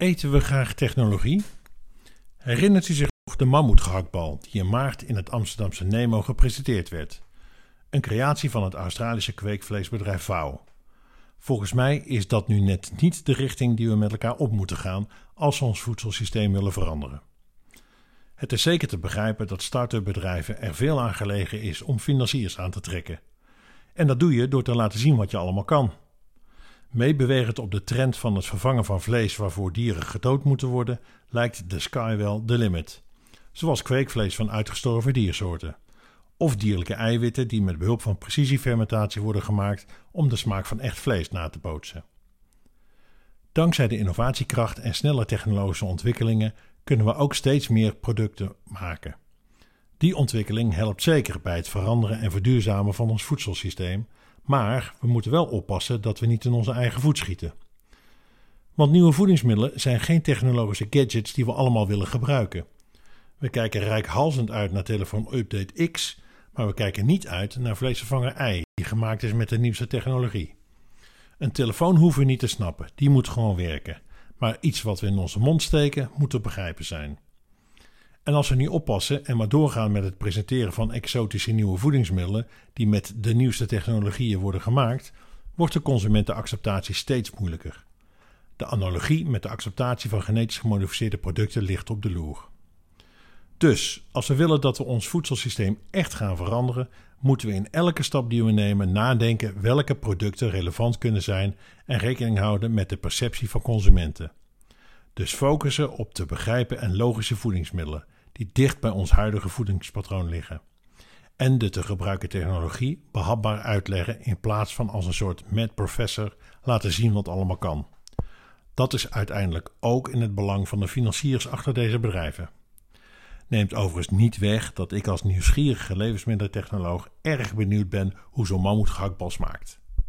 Eten we graag technologie? Herinnert u zich nog de mammoetgehaktbal die in maart in het Amsterdamse Nemo gepresenteerd werd? Een creatie van het Australische kweekvleesbedrijf Vouw. Volgens mij is dat nu net niet de richting die we met elkaar op moeten gaan als we ons voedselsysteem willen veranderen. Het is zeker te begrijpen dat start-up bedrijven er veel aan gelegen is om financiers aan te trekken. En dat doe je door te laten zien wat je allemaal kan. Meebewegend op de trend van het vervangen van vlees waarvoor dieren gedood moeten worden, lijkt de sky wel de limit. Zoals kweekvlees van uitgestorven diersoorten. Of dierlijke eiwitten die met behulp van precisiefermentatie worden gemaakt om de smaak van echt vlees na te bootsen. Dankzij de innovatiekracht en snelle technologische ontwikkelingen kunnen we ook steeds meer producten maken. Die ontwikkeling helpt zeker bij het veranderen en verduurzamen van ons voedselsysteem, maar we moeten wel oppassen dat we niet in onze eigen voet schieten. Want nieuwe voedingsmiddelen zijn geen technologische gadgets die we allemaal willen gebruiken. We kijken rijkhalsend uit naar telefoon Update X, maar we kijken niet uit naar vleesvervanger Y, die gemaakt is met de nieuwste technologie. Een telefoon hoeven we niet te snappen, die moet gewoon werken. Maar iets wat we in onze mond steken, moet te begrijpen zijn. En als we niet oppassen en maar doorgaan met het presenteren van exotische nieuwe voedingsmiddelen die met de nieuwste technologieën worden gemaakt, wordt de consumentenacceptatie steeds moeilijker. De analogie met de acceptatie van genetisch gemodificeerde producten ligt op de loer. Dus, als we willen dat we ons voedselsysteem echt gaan veranderen, moeten we in elke stap die we nemen nadenken welke producten relevant kunnen zijn en rekening houden met de perceptie van consumenten. Dus focussen op te begrijpen en logische voedingsmiddelen die dicht bij ons huidige voedingspatroon liggen. En de te gebruiken technologie behapbaar uitleggen in plaats van als een soort mad professor laten zien wat allemaal kan. Dat is uiteindelijk ook in het belang van de financiers achter deze bedrijven. Neemt overigens niet weg dat ik als nieuwsgierige levensmiddeltechnoloog erg benieuwd ben hoe zo'n mammoet gehaktbal smaakt.